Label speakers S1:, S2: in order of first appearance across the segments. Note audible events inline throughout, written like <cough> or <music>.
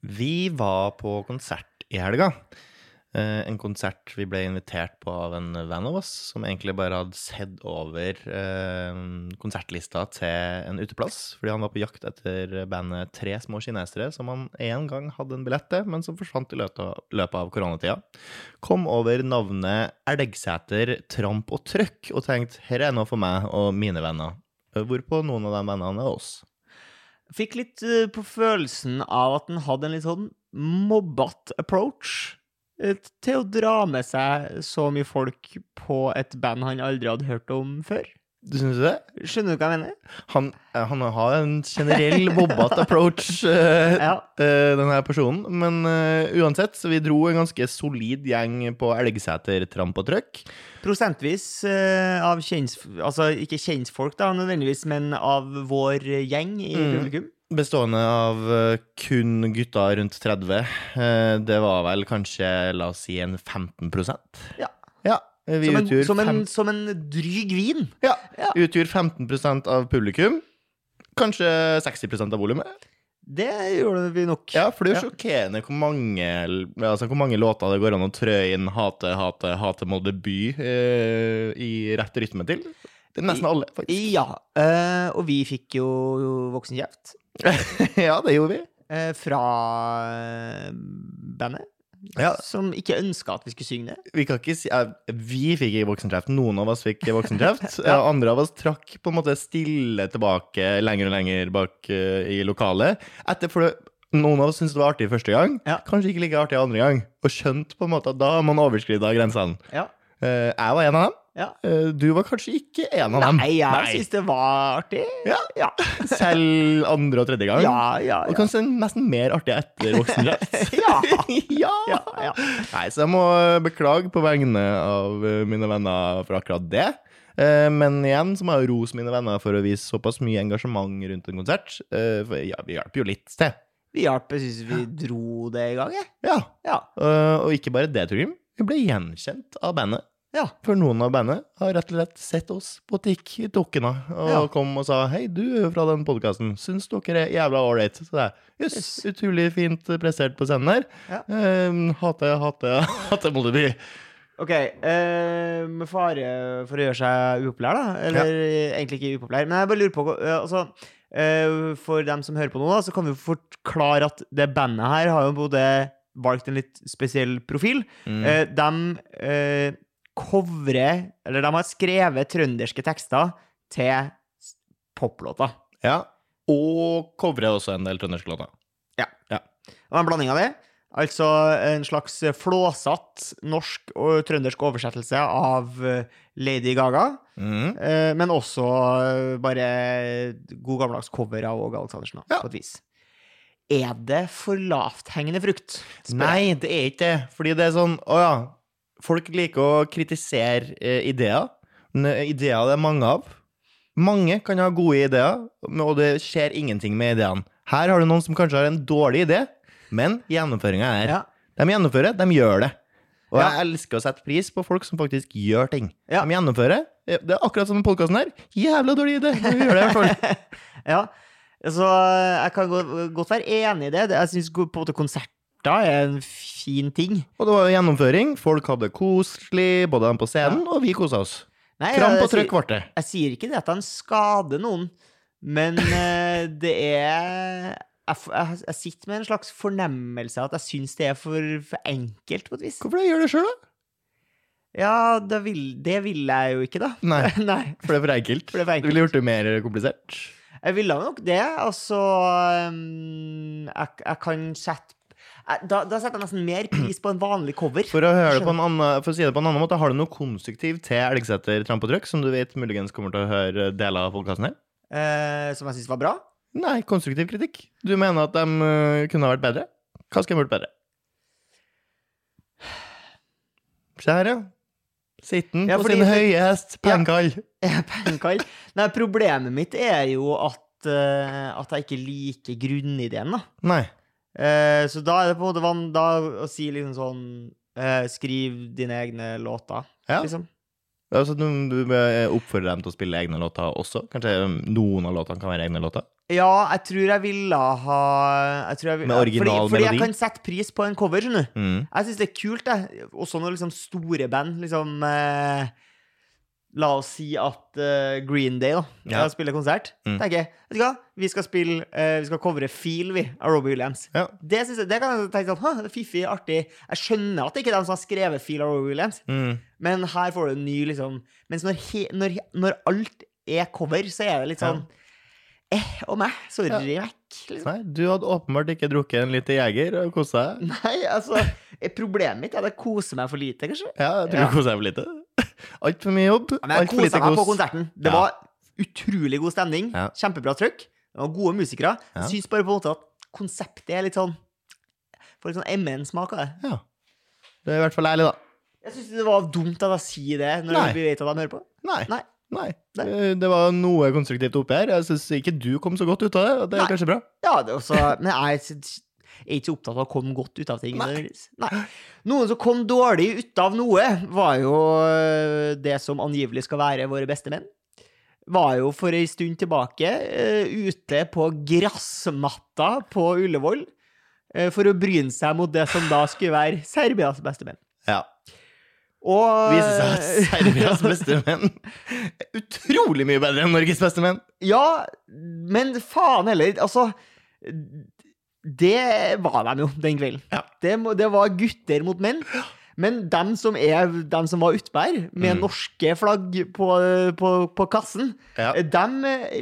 S1: Vi var på konsert i helga. Eh, en konsert vi ble invitert på av en venn av oss, som egentlig bare hadde sett over eh, konsertlista til en uteplass, fordi han var på jakt etter bandet Tre små kinesere, som han en gang hadde en billett til, men som forsvant i løpet av, koronatida. Kom over navnet Elgsæter Tramp og Trøkk, og tenkte her er noe for meg og mine venner. Hvorpå noen av de vennene er oss.
S2: Fikk litt eh, på følelsen av at den hadde en litt sånn mobbete approach til å dra med seg så mye folk på et band han aldri hadde hørt om før.
S1: Du syns det?
S2: Skjønner du hva jeg mener?
S1: Han, eh, han har en generell bobbete approach, uh, <laughs>
S2: Ja.
S1: uh, denne personen. Men uh, uansett, så vi dro en ganske solid gjeng på Elgseter tramp og trøkk.
S2: Prosentvis av kjens... Altså ikke kjentfolk, da, nødvendigvis, men av vår gjeng i
S1: Mm.
S2: publikum.
S1: Bestående av kun gutter rundt 30. Eh, det var vel kanskje, la oss si, en 15%
S2: Ja.
S1: Ja. Vi
S2: Som en,
S1: utgjør,
S2: som, en,
S1: fem,
S2: som en dryg vin.
S1: ja,
S2: Ja.
S1: utgjør 15% av publikum. Kanskje 60% av volumet.
S2: Det gjorde vi nok.
S1: Ja, for det er jo
S2: Ja.
S1: sjokkerende hvor mange, altså hvor mange låter det går an å trø inn hate, hate, hate Molde by eh, i rett rytme til. Det er nesten alle, faktisk.
S2: Ja. eh, og vi fikk jo voksenkjeft <laughs>
S1: ja, det gjorde vi.
S2: eh, fra eh, bandet.
S1: Ja.
S2: Som ikke ønska at vi skulle synge det.
S1: Vi kan ikke si eh, Vi fikk ikke voksenkreft. Noen av oss fikk <laughs> voksenkreft.
S2: Ja.
S1: ja. Andre av oss trakk på en måte stille tilbake lenger og lenger bak uh, i lokalet. Etter for det, Noen av oss syntes det var artig første gang,
S2: Ja.
S1: kanskje ikke like artig andre gang. Og skjønte på en måte at da har man overskrida grensene.
S2: Ja.
S1: Uh, jeg var en av dem.
S2: Ja.
S1: Eh, du var kanskje ikke en av dem.
S2: Nei, jeg syns det var artig.
S1: Ja.
S2: Ja. <laughs>
S1: Selv andre og tredje gang.
S2: Ja, ja,
S1: Og kanskje nesten mer artig etter voksenrett. <laughs>
S2: Ja. <laughs>
S1: ja.
S2: Ja, ja.
S1: Nei, så jeg må beklage på vegne av eh, mine venner for akkurat det. Eh, Men igjen så må jeg rose mine venner for å vise såpass mye engasjement rundt en konsert. Eh, For ja, vi hjelper jo litt til.
S2: Vi hjalp, jeg syns vi dro det i gang, jeg.
S1: Ja.
S2: Ja.
S1: Eh, Og ikke bare det, Torgrim. Vi ble gjenkjent av bandet.
S2: Ja.
S1: For noen av bandet har rett og slett sett oss på tikk i Tokkena og
S2: Ja.
S1: kom og sa 'Hei, du er fra den podkasten. Syns dere er jævla ålreit?' Så det er jøss,
S2: Yes.
S1: utrolig fint prestert på scenen her.
S2: Ja.
S1: Eh, Hate, hate, <laughs> hate Moldeby.
S2: OK. eh, med fare for å gjøre seg upopulær, da. Eller egentlig ikke upopulær. Men jeg bare lurer på eh, altså, eh, For dem som hører på nå, da, så kan vi forklare at det bandet her har jo både valgt en litt spesiell profil.
S1: Mm.
S2: Eh, de eh, covrer Eller de har skrevet trønderske tekster til poplåter.
S1: Ja. Og covrer også en del trønderske låter.
S2: Og en blanding av det. Altså en slags flåsatt norsk og trøndersk oversettelse av eh, Lady Gaga.
S1: Mm.
S2: Men også eh, bare god gammeldags cover av Åge Aleksandersen,
S1: Ja.
S2: på et vis. Er det for lavthengende frukt?
S1: Nei, det er ikke det. Fordi det er sånn Å ja. Folk liker å kritisere eh, ideer. Eh, ideer det er mange av. Mange kan ha gode ideer, og det skjer ingenting med ideene. Her har du noen som kanskje har en dårlig idé, men gjennomføringa er
S2: Ja.
S1: De gjennomfører, de gjør det. Og
S2: Ja.
S1: jeg elsker å sette pris på folk som faktisk gjør ting.
S2: Ja.
S1: De gjennomfører. Det er akkurat som denne podkasten her. Jævla dårlig idé, men vi gjør det i hvert fall. <laughs>
S2: ja. Så jeg kan godt, være enig i det. Jeg syns på er en fin ting.
S1: Og det var jo gjennomføring. Folk hadde koselig, både dem på scenen, og vi kosa oss.
S2: Nei,
S1: Kram på trykk ble det.
S2: Jeg sier ikke det at han skader noen, men uh, <laughs> det er jeg, jeg, jeg sitter med en slags fornemmelse av at jeg syns det er for, for enkelt, på et vis.
S1: Hvorfor gjør det sjøl, da?
S2: Ja, det vil, det vil jeg jo ikke, da.
S1: Nei, <laughs>
S2: Nei.
S1: for det er for enkelt.
S2: For det er for enkelt.
S1: Du ville gjort det mer komplisert.
S2: Jeg ville nok det. Altså um, jeg, jeg kan sette da, da setter jeg nesten mer pris på en vanlig cover.
S1: For å, høre det på en annen, for å si det på en annen måte, har du noe konstruktivt til Elgseter Tramp og Trøkk, som du vet muligens kommer til å høre deler av podkasten her?
S2: eh, som jeg syns var bra.
S1: Nei, konstruktiv kritikk. Du mener at de uh, kunne ha vært bedre? Hva skulle de gjort bedre? Se her, ja. Sitten han
S2: Ja,
S1: på
S2: fordi-
S1: sin høye hest, pengekall. <laughs>
S2: Pengekall. Nei, problemet mitt er jo at, uh, at jeg ikke liker grunnideen, da.
S1: Nei.
S2: Eh, så da er det på en måte van, da å si liksom sånn eh, Skriv dine egne låter,
S1: Ja.
S2: liksom.
S1: Altså, du, du eh, oppfordrer dem til å spille egne låter også? Kanskje noen av låtene kan være egne låter?
S2: Ja, jeg tror jeg ville ha jeg tror jeg,
S1: Med original
S2: fordi, fordi jeg kan sette pris på en cover, skjønner du.
S1: Mm.
S2: Jeg syns det er kult, jeg. Også når liksom store band liksom eh, La oss si at uh, Green Day da
S1: Ja.
S2: ja. spiller konsert.
S1: Mm.
S2: tenker jeg, vet du hva, vi skal spille uh, Vi skal covre Feel, vi, av Robbie Williams.
S1: Ja.
S2: Det, synes jeg, det kan jeg tenke sånn, «Hæ, det er fiffig, artig. Jeg skjønner at det ikke er de som har skrevet Feel av Robbie Williams,
S1: Mm.
S2: men her får du en ny liksom Mens når, he, når, når alt er cover, så er det litt
S1: Ja.
S2: sånn Eh og meg. Sorry, vekk. Liksom.
S1: Nei, du hadde åpenbart ikke drukket en liter Jeger og kosa deg.
S2: Nei, altså eh, Problemet mitt er at jeg koser meg for lite, kanskje.
S1: Ja, jeg tror
S2: Ja.
S1: du koser deg for lite. <laughs> Altfor mye jobb.
S2: Ja, Men jeg kosa meg på konserten. Det
S1: Ja.
S2: var utrolig god stemning.
S1: Ja.
S2: Kjempebra trøkk. Det var gode musikere.
S1: Ja.
S2: Jeg syns bare på en måte at konseptet er litt sånn Får litt sånn MN-smak av det.
S1: Ja. Det er i hvert fall ærlig, da.
S2: Jeg syns det var dumt at jeg sier det når
S1: Nei.
S2: vi vet at de hører på.
S1: Nei.
S2: Nei.
S1: Nei. Det- var noe konstruktivt oppi her. Jeg syns ikke du kom så godt ut av det, det er
S2: Nei.
S1: kanskje bra.
S2: Ja, det er også, men jeg er ikke så opptatt av å komme godt ut av ting.
S1: Nei.
S2: Nei. Noen som kom dårlig ut av noe, var jo øh, det som angivelig skal være våre beste menn. Var jo for ei stund tilbake øh, ute på gressmatta på Ullevål øh, for å bryne seg mot det som da skulle være Serbias beste menn.
S1: Ja.
S2: Og
S1: Viser seg at Serbias beste menn er utrolig mye bedre enn Norges beste menn.
S2: Ja, men faen heller, altså Det var de jo den kvelden.
S1: Ja.
S2: Det, det var gutter mot menn. Men dem som, er, dem som var utpå med
S1: Mm.
S2: norske flagg på, på, på kassen,
S1: Ja.
S2: de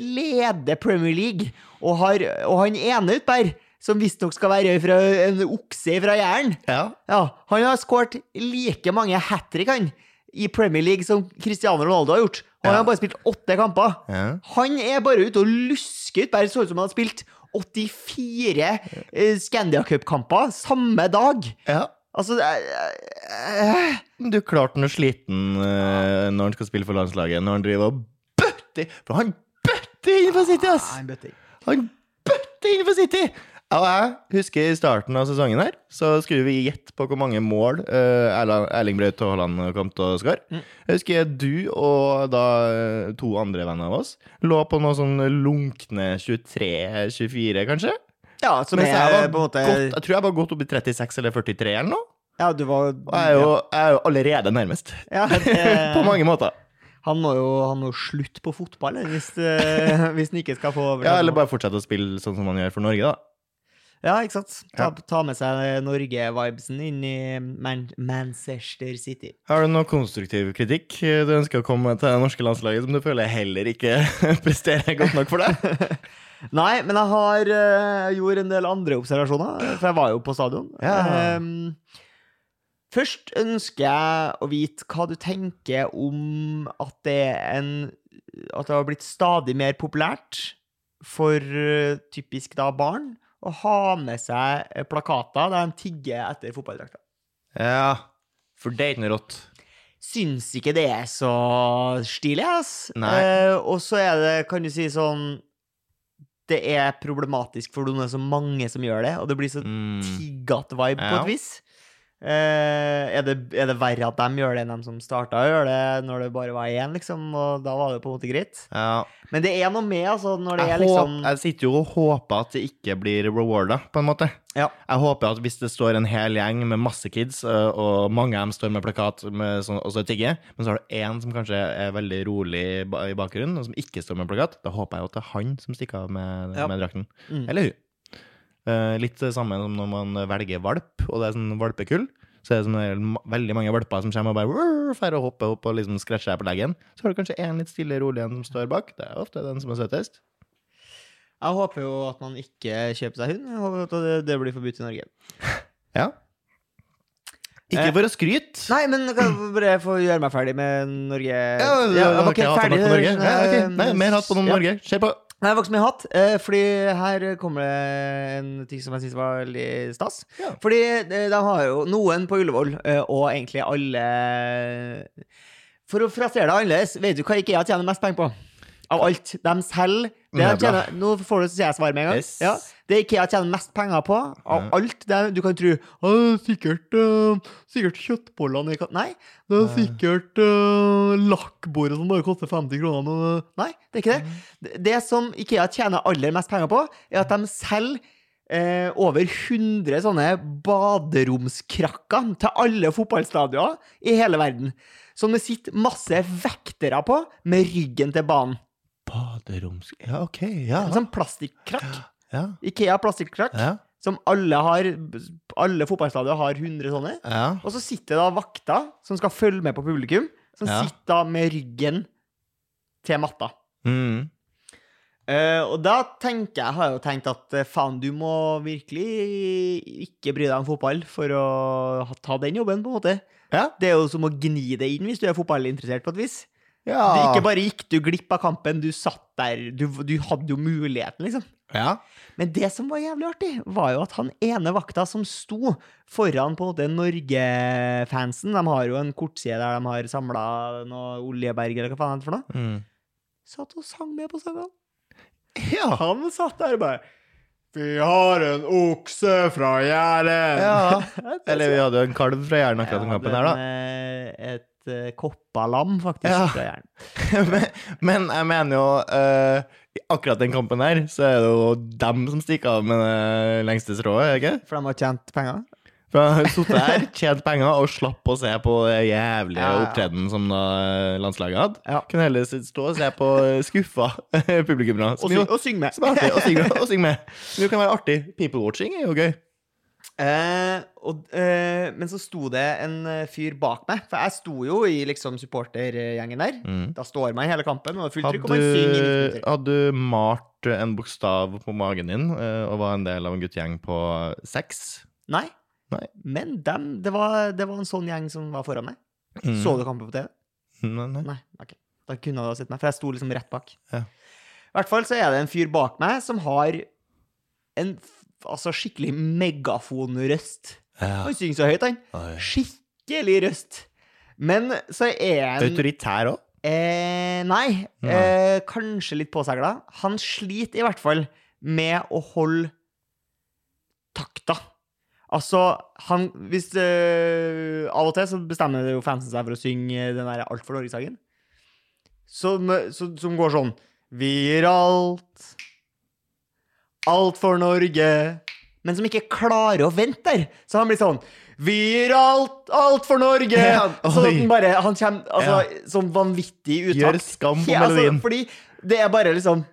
S2: leder Premier League. Og, har, og han ene her, som visstnok skal være fra en okse fra Jæren,
S1: Ja.
S2: ja, han har skåret like mange hat trick han, i Premier League som Cristiano Ronaldo har gjort. Og han
S1: Ja.
S2: har bare spilt åtte kamper.
S1: ja.
S2: Han er bare ute og lusker ut. Bare så ut som han har spilt 84 eh, Scandia Cup-kamper samme dag.
S1: ja.
S2: Altså er- eh,
S1: Du klarte han sliten eh, når han skal spille for landslaget, når han driver og bøtter For han bøtter inn for City, ass! Han bøtter inn for City! Og jeg husker i starten av sesongen her, så skulle vi gjette på hvor mange mål uh, Erling Braut Haaland kom til å skåre.
S2: Mm.
S1: Jeg husker du og da eh, to andre venner av oss lå på noe sånn lunkne 23-24, kanskje?
S2: Ja, som
S1: Mens jeg,
S2: er
S1: var
S2: en måte
S1: godt, jeg tror jeg var godt opp i 36 eller 43 eller noe.
S2: Ja, du var
S1: Og jeg er jo, jeg er jo allerede nærmest.
S2: ja, det- <laughs>
S1: på mange måter.
S2: Han må jo han må slutte på fotball hvis, eh, <laughs> hvis han ikke skal få
S1: Ja, Eller bare fortsette å spille sånn som han gjør for Norge, da.
S2: Ja, ikke sant? Ta, ta med seg Norge-vibesen inn i Man Manchester City.
S1: Har du noe konstruktiv kritikk du ønsker å komme med til det norske landslaget som du føler heller ikke <laughs> presterer godt nok for deg? <laughs>
S2: Nei, men jeg har uh, gjort en del andre observasjoner, for jeg var jo på stadion.
S1: Ja.
S2: Um, først ønsker jeg å vite hva du tenker om at det er en At det har blitt stadig mer populært for uh, typisk da barn å ha med seg eh, plakater der de tigger etter fotballdrakter.
S1: Ja, for det er ikke noe rått.
S2: Syns ikke det er så stilig, ass. Eh, og så er det, kan du si sånn Det er problematisk for noen det er så mange som gjør det, og det blir så
S1: Mm.
S2: tiggete vibe på et vis. Eh, er, det, er det verre at de gjør det enn de som starta å gjøre det når det bare var én, liksom? Og da var det på en måte greit.
S1: Ja.
S2: Men det er noe med, altså, når det
S1: Jeg,
S2: er liksom
S1: jeg sitter jo og håper at det ikke blir rewarda, på en måte.
S2: Ja.
S1: Jeg håper at hvis det står en hel gjeng med masse kids, og mange av dem står med plakat med sånn, og så tigger, men så har du én som kanskje er veldig rolig i bakgrunnen, og som ikke står med plakat, da håper jeg at det er han som stikker av med,
S2: Ja.
S1: med drakten.
S2: Mm.
S1: Eller hun. Eh, litt det samme som når man velger valp, og det er sånn valpekull. Så er det sånn ma- veldig mange valper som kommer og bare fer og hopper opp og liksom scratcher deg på leggen. Så har du kanskje en litt stille, rolig en som står bak. Det er ofte den som er søtest.
S2: Jeg håper jo at man ikke kjøper seg hund. Jeg håper at det, det blir forbudt i Norge. <laughs>
S1: Ja. Ikke
S2: Eh,
S1: for å skryte.
S2: Nei, men kan jeg bare få gjøre meg ferdig med Norge?
S1: Ja, ja,
S2: var
S1: ok,
S2: ikke
S1: hatt
S2: ferdig.
S1: Norge. Ja, ok.
S2: eh,
S1: Nei, mer hatt på noen
S2: ja.
S1: Norge. Se på.
S2: Nei, ikke så hatt, eh, fordi her kommer det en ting som jeg syns var veldig stas.
S1: Ja.
S2: Fordi eh, de har jo noen på Ullevål, eh, og egentlig alle For å frasere det annerledes, vet du hva IKEA tjener mest penger på? Av alt. De selger. Tjener, nå får du jeg svar med en gang.
S1: Yes.
S2: Ja, det Ikea tjener mest penger på av alt det du kan tro «Å, det er sikkert, uh, sikkert kjøttbollene Nei, det er sikkert uh, lakkbordet som bare koster 50 kroner. Uh, nei, det er ikke det. Det- Det som Ikea tjener aller mest penger på, er at de selger eh, over 100 sånne baderomskrakker til alle fotballstadioner i hele verden. Som det sitter masse vektere på med ryggen til banen.
S1: Baderoms... Ja, OK. Ja.
S2: En sånn plastikkrakk.
S1: Ja.
S2: Ikea plastikkrakk.
S1: Ja.
S2: Som alle har Alle fotballstadioner har 100 sånne.
S1: ja.
S2: Og så sitter da vakter som skal følge med på publikum, som sitter da med ryggen til matta.
S1: Mm.
S2: Uh, og da tenker jeg, har jeg jo tenkt at eh, faen, du må virkelig ikke bry deg om fotball for å ta den jobben, på en måte.
S1: Ja.
S2: Det er jo som å gni det inn hvis du er fotballinteressert på et vis.
S1: Ja.
S2: Det, ikke bare gikk du glipp av kampen, du satt der, du, du hadde jo muligheten, liksom.
S1: Ja.
S2: Men det som var jævlig artig, var jo at han ene vakta som sto foran på en Norge-fansen De har jo en kortside der de har samla noe Oljeberg, eller hva faen det er for noe.
S1: Mm.
S2: Satt og sang med på sangene.
S1: Ja.
S2: Han satt der og bare Vi har en okse fra Jæren.
S1: ja. <laughs> Eller vi hadde jo en kalv fra Jæren akkurat den kampen her, da.
S2: da. Et uh, koppalam, faktisk,
S1: Ja.
S2: fra <laughs>
S1: men, men jeg mener jo uh, I akkurat den kampen her, så er det jo dem som stikker av med det lengste strået, ikke?
S2: For de har tjent penger.
S1: For de har sittet her, tjent penger og slapp å se på det jævlige
S2: Ja, ja.
S1: opptredenen som da landslaget hadde.
S2: Ja.
S1: Kunne heller stå og se på skuffa <laughs> publikummere.
S2: Og, syng, og synge med.
S1: artig å <laughs> synge, med. Som jo kan være artig. People-watching er jo gøy.
S2: Eh, og, eh, men så sto det en eh, fyr bak meg, for jeg sto jo i liksom supportergjengen der.
S1: Mm.
S2: Da står man hele kampen Og
S1: Hadde,
S2: trykk, og man synger i 90 minutter.
S1: hadde du malt en bokstav på magen din eh, og var en del av en guttegjeng på seks?
S2: Nei.
S1: Nei.
S2: Men dem, det, var, det var en sånn gjeng som var foran meg.
S1: Mm.
S2: Så du kampen på TV?
S1: Nei, nei.
S2: Nei. okay. Da kunne du ha sett meg, for jeg sto liksom rett bak.
S1: Ja.
S2: I hvert fall så er det en fyr bak meg som har en altså skikkelig megafonrøst.
S1: Ja.
S2: Han synger så høyt, han.
S1: Oi.
S2: Skikkelig røst. Men så er han
S1: Autoritær òg?
S2: Eh, nei,
S1: Nei.
S2: Eh, kanskje litt påsegla. Han sliter i hvert fall med å holde takta. Altså, han Hvis øh, Av og til så bestemmer jo fansen seg for å synge den der Alt for Norge-sangen. Som, som går sånn Vi gir alt, alt for Norge. Men som ikke klarer å vente der. Så han blir sånn Vi gir alt, alt for Norge!
S1: Ja,
S2: så den bare, han kommer altså, sånn vanvittig
S1: Gjør skam på
S2: Ja, altså,
S1: melodien.
S2: fordi det er bare liksom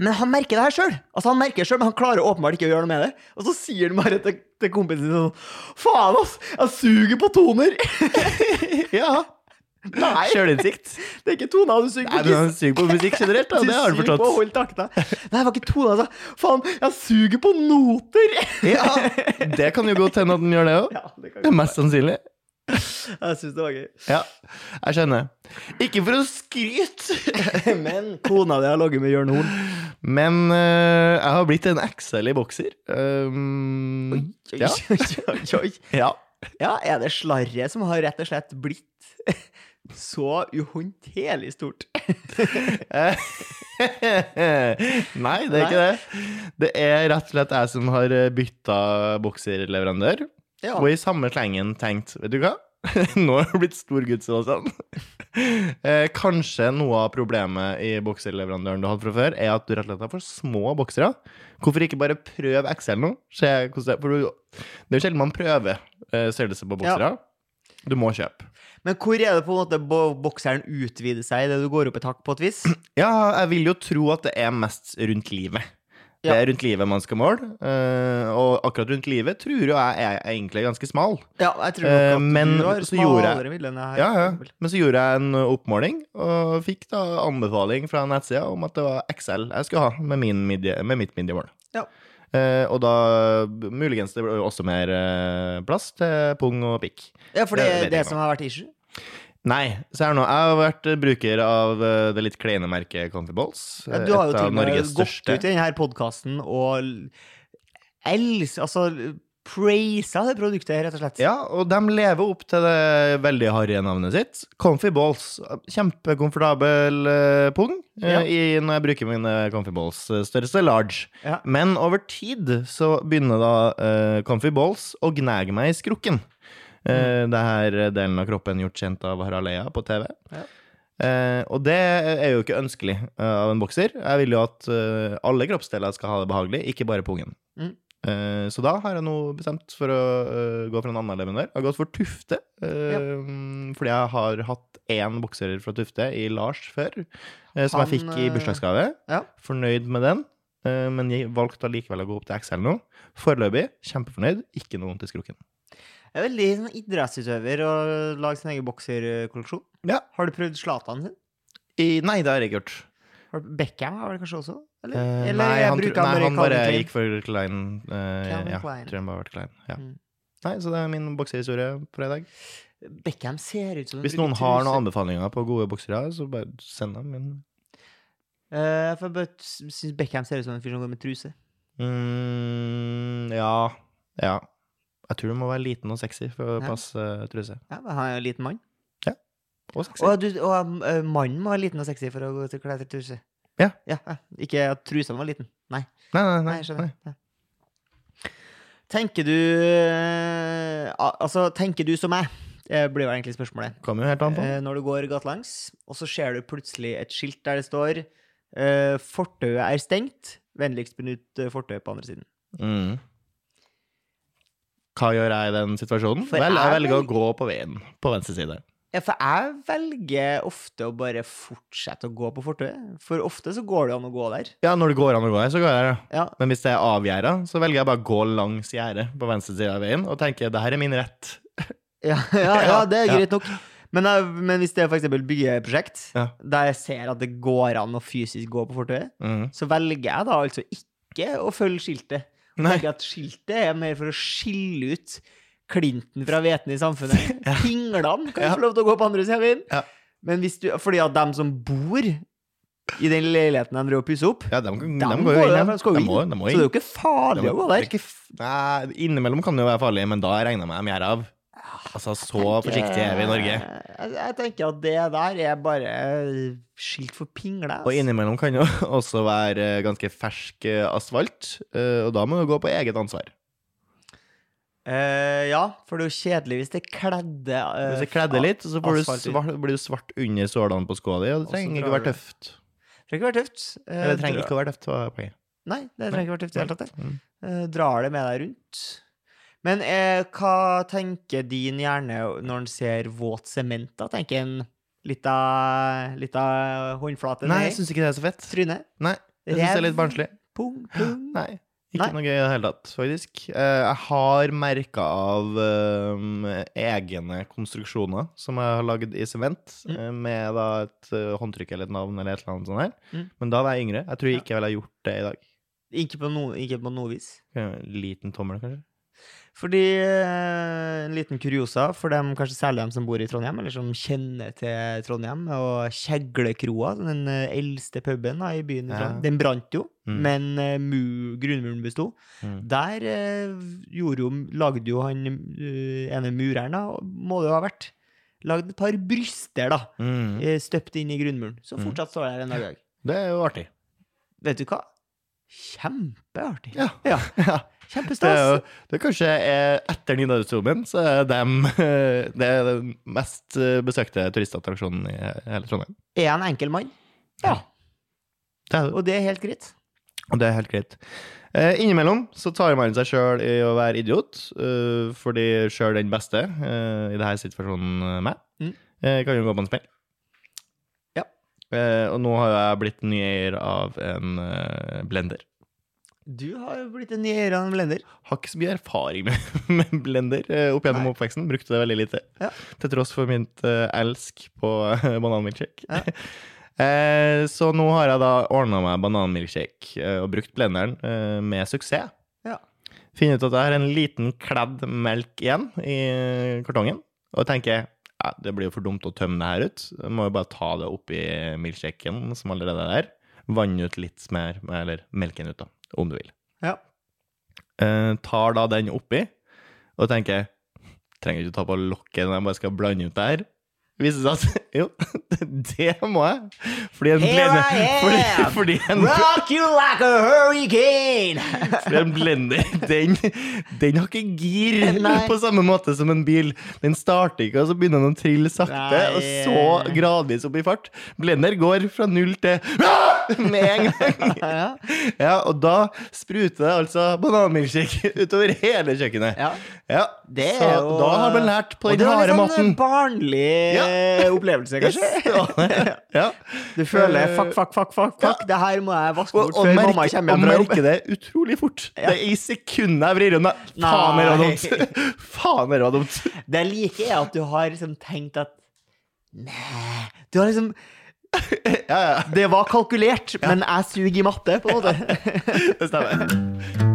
S2: Men han merker det her sjøl. Altså, han merker det selv, men han klarer åpenbart ikke å gjøre noe med det. Og så sier han bare til, til kompisen sin sånn Faen, ass! Jeg suger på toner! <laughs>
S1: ja.
S2: Nei, <laughs>
S1: Sjølinnsikt.
S2: det er ikke tona du synger
S1: Nei,
S2: på.
S1: men han synger på musikk generelt, da. Det har han
S2: suger på hold
S1: forstått.
S2: takta. Nei, det var ikke tona, Altså. Faen, jeg suger på noter!
S1: Ja, det kan jo godt hende at den gjør det òg.
S2: Ja, det kan
S1: Det er mest sannsynlig.
S2: Jeg syns det var gøy.
S1: Ja, jeg skjønner. Ikke for å skryte, <laughs>
S2: Men kona di har ligget med Jørn Horn.
S1: men uh, jeg har blitt en XL i bokser. Um,
S2: Oi, oi,
S1: Ja.
S2: oi, oi, oi.
S1: ja.
S2: Ja, er det slarret som har rett og slett blitt så uhåndterlig stort? <laughs>
S1: Nei, det er ikke det. Det er rett og slett jeg som har bytta bokserleverandør.
S2: Ja.
S1: Og i samme slengen tenkt, vet du hva? <laughs> Nå har det blitt stor gudsåstand. Eh, kanskje noe av problemet i bokserleverandøren du hadde fra før, er at du rett og slett har for små boksere. Hvorfor ikke bare prøve XL nå? Se hvordan det, for du, det er jo sjelden man prøver eh, størrelse på boksere. Du må kjøpe.
S2: Men hvor er det på en måte bokseren utvider seg idet du går opp et hakk på et vis? <clears throat>
S1: Ja, jeg vil jo tro at det er mest rundt livet. Det er rundt livet man skal måle, eh, og akkurat rundt livet tror jo jeg er egentlig ganske smal.
S2: Ja, jeg tror nok
S1: Eh,
S2: at
S1: men
S2: du
S1: jeg-
S2: smalere vilje enn jeg.
S1: Ja, ja. Men så gjorde jeg en oppmåling, og fikk da anbefaling fra nettsida om at det var XL jeg skulle ha med, min midje, med mitt midjemål.
S2: Ja.
S1: Eh, og da muligens det blir også mer eh, plass til pung og pikk.
S2: Ja, for det er det som har vært issue.
S1: Nei, så her nå. Jeg har vært bruker av eh, det litt kleine merket Comfy Balls.
S2: Ja, du har jo til og med gått ut i denne podkasten og els... Altså praisa det produktet, rett og slett.
S1: Ja, og de lever opp til det veldig harry navnet sitt. Comfy Balls. Kjempekomfortabel eh, pung eh,
S2: Ja.
S1: i, når jeg bruker mine Comfy Balls. eh, Størrelse large.
S2: Ja.
S1: Men over tid så begynner da uh, Comfy Balls å gnage meg i skrukken. Uh, det her delen av kroppen gjort kjent av Harald Eia på TV.
S2: Ja.
S1: Eh, og det er jo ikke ønskelig av en bokser. Jeg vil jo at alle kroppsdeler skal ha det behagelig, ikke bare pungen.
S2: Mm.
S1: Eh, så da har jeg nå bestemt for å eh, gå for en annen leverandør. Jeg har gått for Tufte, ja. fordi jeg har hatt én bokser fra Tufte i Lars før, eh, som
S2: Han,
S1: jeg fikk i
S2: eh,
S1: bursdagsgave.
S2: Ja.
S1: Fornøyd med den, eh, men jeg valgte allikevel å gå opp til XL nå. Foreløpig kjempefornøyd, ikke noe vondt i skrukken.
S2: Jeg er veldig sånn idrettsutøver og lager sin egen bokserkolleksjon.
S1: Ja.
S2: Har du prøvd Zlatan sin?
S1: I, nei, det har jeg ikke gjort.
S2: Beckham var det kanskje også? Eller,
S1: uh,
S2: eller
S1: nei, han, nei, han bare
S2: Klein.
S1: gikk for Klein.
S2: Uh,
S1: ja,
S2: Klein.
S1: tror han bare ble Klein. Ja.
S2: Mm.
S1: Nei, så det er min boksehistorie for i dag.
S2: Beckham ser ut som
S1: Hvis noen har noen anbefalinger på gode boksere, så bare send dem. inn.
S2: Uh, for jeg bare syns Beckham ser ut som en fyr som går med truse.
S1: Mm, ja. Ja. Jeg tror du må være liten og sexy for å passe uh, truse.
S2: Ja, han er jo en liten mann.
S1: Og sexy.
S2: Og, du, og uh, mannen må være liten og sexy for å gå til klatretruse.
S1: Ja.
S2: ja. Ikke at trusa var liten. Nei.
S1: Nei, nei,
S2: Nei,
S1: nei. nei.
S2: Tenker du Altså, tenker du som meg? Det blir jo egentlig spørsmålet.
S1: Kommer jo helt an på.
S2: Når du går gatelangs, og så ser du plutselig et skilt der det står 'Fortauet er stengt'. Vennligst benytt fortauet på andre siden.
S1: Mm. Hva gjør jeg i den situasjonen? Vel, jeg velger å gå på veien på venstre side.
S2: Ja, for jeg velger ofte å bare fortsette å gå på fortauet. For ofte så går det an å gå der.
S1: Ja, når det går an å gå her, så går jeg der, ja. Men hvis det er avgjerda, så velger jeg bare å gå langs gjerdet på venstre side av veien og tenker det her er min rett. <laughs>
S2: ja, ja, ja det er greit nok. Men, men hvis det er eksempel byggeprosjekt,
S1: Ja.
S2: der jeg ser at det går an å fysisk gå på fortauet,
S1: Mm.
S2: så velger jeg da altså ikke å følge skiltet.
S1: Nei.
S2: Tenker at skiltet er mer for å skille ut klinten fra Veten i samfunnet. <laughs> Pinglene kan
S1: Ja.
S2: få lov til å gå på andre siden av veien.
S1: Ja.
S2: Men hvis du, fordi at dem som bor i den leiligheten de driver og pusser opp,
S1: Ja, de, de,
S2: dem
S1: går jo inn.
S2: de
S1: må,
S2: så det er jo ikke farlig
S1: Det
S2: å gå
S1: er
S2: der.
S1: ikke Nei, innimellom kan det jo være farlig, men da regner jeg med de gjør av. Altså, så forsiktige er vi i Norge.
S2: Jeg, jeg tenker at det der er bare skilt for pingle. Altså.
S1: Og innimellom kan jo <laughs> også være eh, ganske fersk eh, asfalt, eh, og da må du gå på eget ansvar.
S2: Eh, ja, for det er jo kjedelig hvis det kledde uh,
S1: Hvis det kledder litt, så får du svart, blir du svart under sålene på skoa di, og det trenger ikke å være tøft.
S2: Det trenger ikke være tøft. Uh,
S1: Eller det trenger ikke å være tøft. var poenget.
S2: Nei, det trenger ikke å være tøft i det hele tatt.
S1: Mm.
S2: Uh, drar det med deg rundt. Men eh, hva tenker din hjerne når den ser våt sement? da? Tenker en litt av, håndflate
S1: Nei, jeg syns ikke det er så fett.
S2: trynet?
S1: Nei, jeg syns det er litt barnslig.
S2: Pung, pung.
S1: Nei. Ikke
S2: Nei.
S1: noe gøy i det hele tatt, faktisk. Eh, Jeg har merka av um, egne konstruksjoner som jeg har lagd i sement,
S2: Mm.
S1: eh, med da et håndtrykk eller et navn eller et eller annet sånt her.
S2: Mm.
S1: Men da var jeg yngre. Jeg tror
S2: jeg
S1: ikke jeg ville gjort det i dag.
S2: Ikke på, noe, ikke på noe vis.
S1: Liten tommel, kanskje?
S2: Fordi eh, En liten kuriosa for dem, kanskje særlig dem som bor i Trondheim, eller som kjenner til Trondheim, og Kjeglekroa, den eh, eldste puben da, i byen.
S1: Ja.
S2: Den brant jo,
S1: Mm.
S2: men mu, grunnmuren besto.
S1: Mm.
S2: Der jo, lagde jo han eh, ene mureren, da, må det jo ha vært, lagd et par bryster, da,
S1: Mm.
S2: støpt inn i grunnmuren, som
S1: Mm.
S2: fortsatt står der en dag.
S1: Det er jo artig.
S2: Vet du hva? Kjempeartig.
S1: Ja. <laughs>
S2: ja.
S1: Kjempestas. Det er,
S2: Kjempestas.
S1: jo, det kanskje eh, etter Nidarosdomen, så er dem <laughs> Det er den mest eh, besøkte turistattraksjonen i hele Trondheim.
S2: Er han enkel mann? Ja.
S1: Det det.
S2: Og det er helt greit.
S1: Og det er helt greit. Eh, innimellom så tar man seg sjøl i å være idiot, eh, fordi sjøl den beste, eh, i denne situasjonen meg,
S2: Mm.
S1: eh, kan jo gå på en smell. Eh, og nå har jeg blitt ny eier av en eh, blender.
S2: Du har jo blitt en ny eier av en blender.
S1: Har ikke så mye erfaring med, <laughs> med blender eh, opp gjennom
S2: Nei.
S1: oppveksten. Brukte det veldig lite.
S2: Ja.
S1: Til tross for mitt elsk på <laughs> bananmilkshake.
S2: Ja. <laughs>
S1: eh, så nå har jeg da ordna meg bananmilkshake og brukt blenderen med suksess.
S2: Ja.
S1: Finner ut at jeg har en liten kledd melk igjen i kartongen, og tenker ja, det blir jo for dumt å tømme det her ut. Jeg må jo bare ta det oppi milkshaken som allerede er der. Vanne ut litt mer, eller melken ut, da, om du vil.
S2: Ja.
S1: Eh, tar da den oppi, Og tenker trenger ikke ta på lokket når jeg bare skal blande ut det her. Viser seg at <laughs> jo, det må jeg. Fordi en blender fordi, fordi, en,
S2: Rock you like a hurricane! <laughs>
S1: fordi en blender, den, den har ikke gir
S2: Nei.
S1: på samme måte som en bil. Den starter ikke, og så begynner den å trille sakte,
S2: Nei.
S1: og så gradvis opp i fart. Blender går fra null til med en gang. <laughs>
S2: ja.
S1: Ja, og da spruter det altså bananmilkshake <laughs> utover hele kjøkkenet.
S2: ja.
S1: Ja,
S2: Det
S1: så
S2: er jo
S1: da har man lært på
S2: Og
S1: den
S2: det var
S1: harde
S2: litt
S1: maten.
S2: sånn barnlig
S1: Ja. <laughs>
S2: opplevelse, kanskje.
S1: Ja.
S2: Du føler
S1: Eh,
S2: fuck, fuck, fuck, fuck, fuck. Det her må jeg vaske bort
S1: og,
S2: før
S1: merke,
S2: mamma kommer
S1: og
S2: hjem fra jobb.
S1: merke det utrolig fort.
S2: Ja.
S1: Det er i sekundet jeg vrir unna. Faen, det var dumt. Faen, det var dumt.
S2: Det jeg liker, er at du har liksom tenkt at Nei Du har liksom <laughs>
S1: Ja, ja.
S2: Det var kalkulert, men jeg suger i matte, på en måte. <laughs>
S1: Det stemmer. <laughs>